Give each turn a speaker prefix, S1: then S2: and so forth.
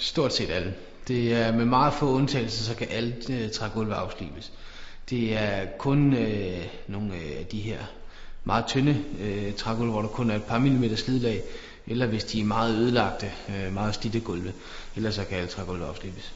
S1: Stort set alle. Det er med meget få undtagelser, så kan alle øh, trægulve afslibes. Det er kun øh, nogle af de her meget tynde øh, trægulve, hvor der kun er et par millimeter slidlag, eller hvis de er meget ødelagte, øh, meget stitte gulve, ellers så kan alle trægulve afslibes.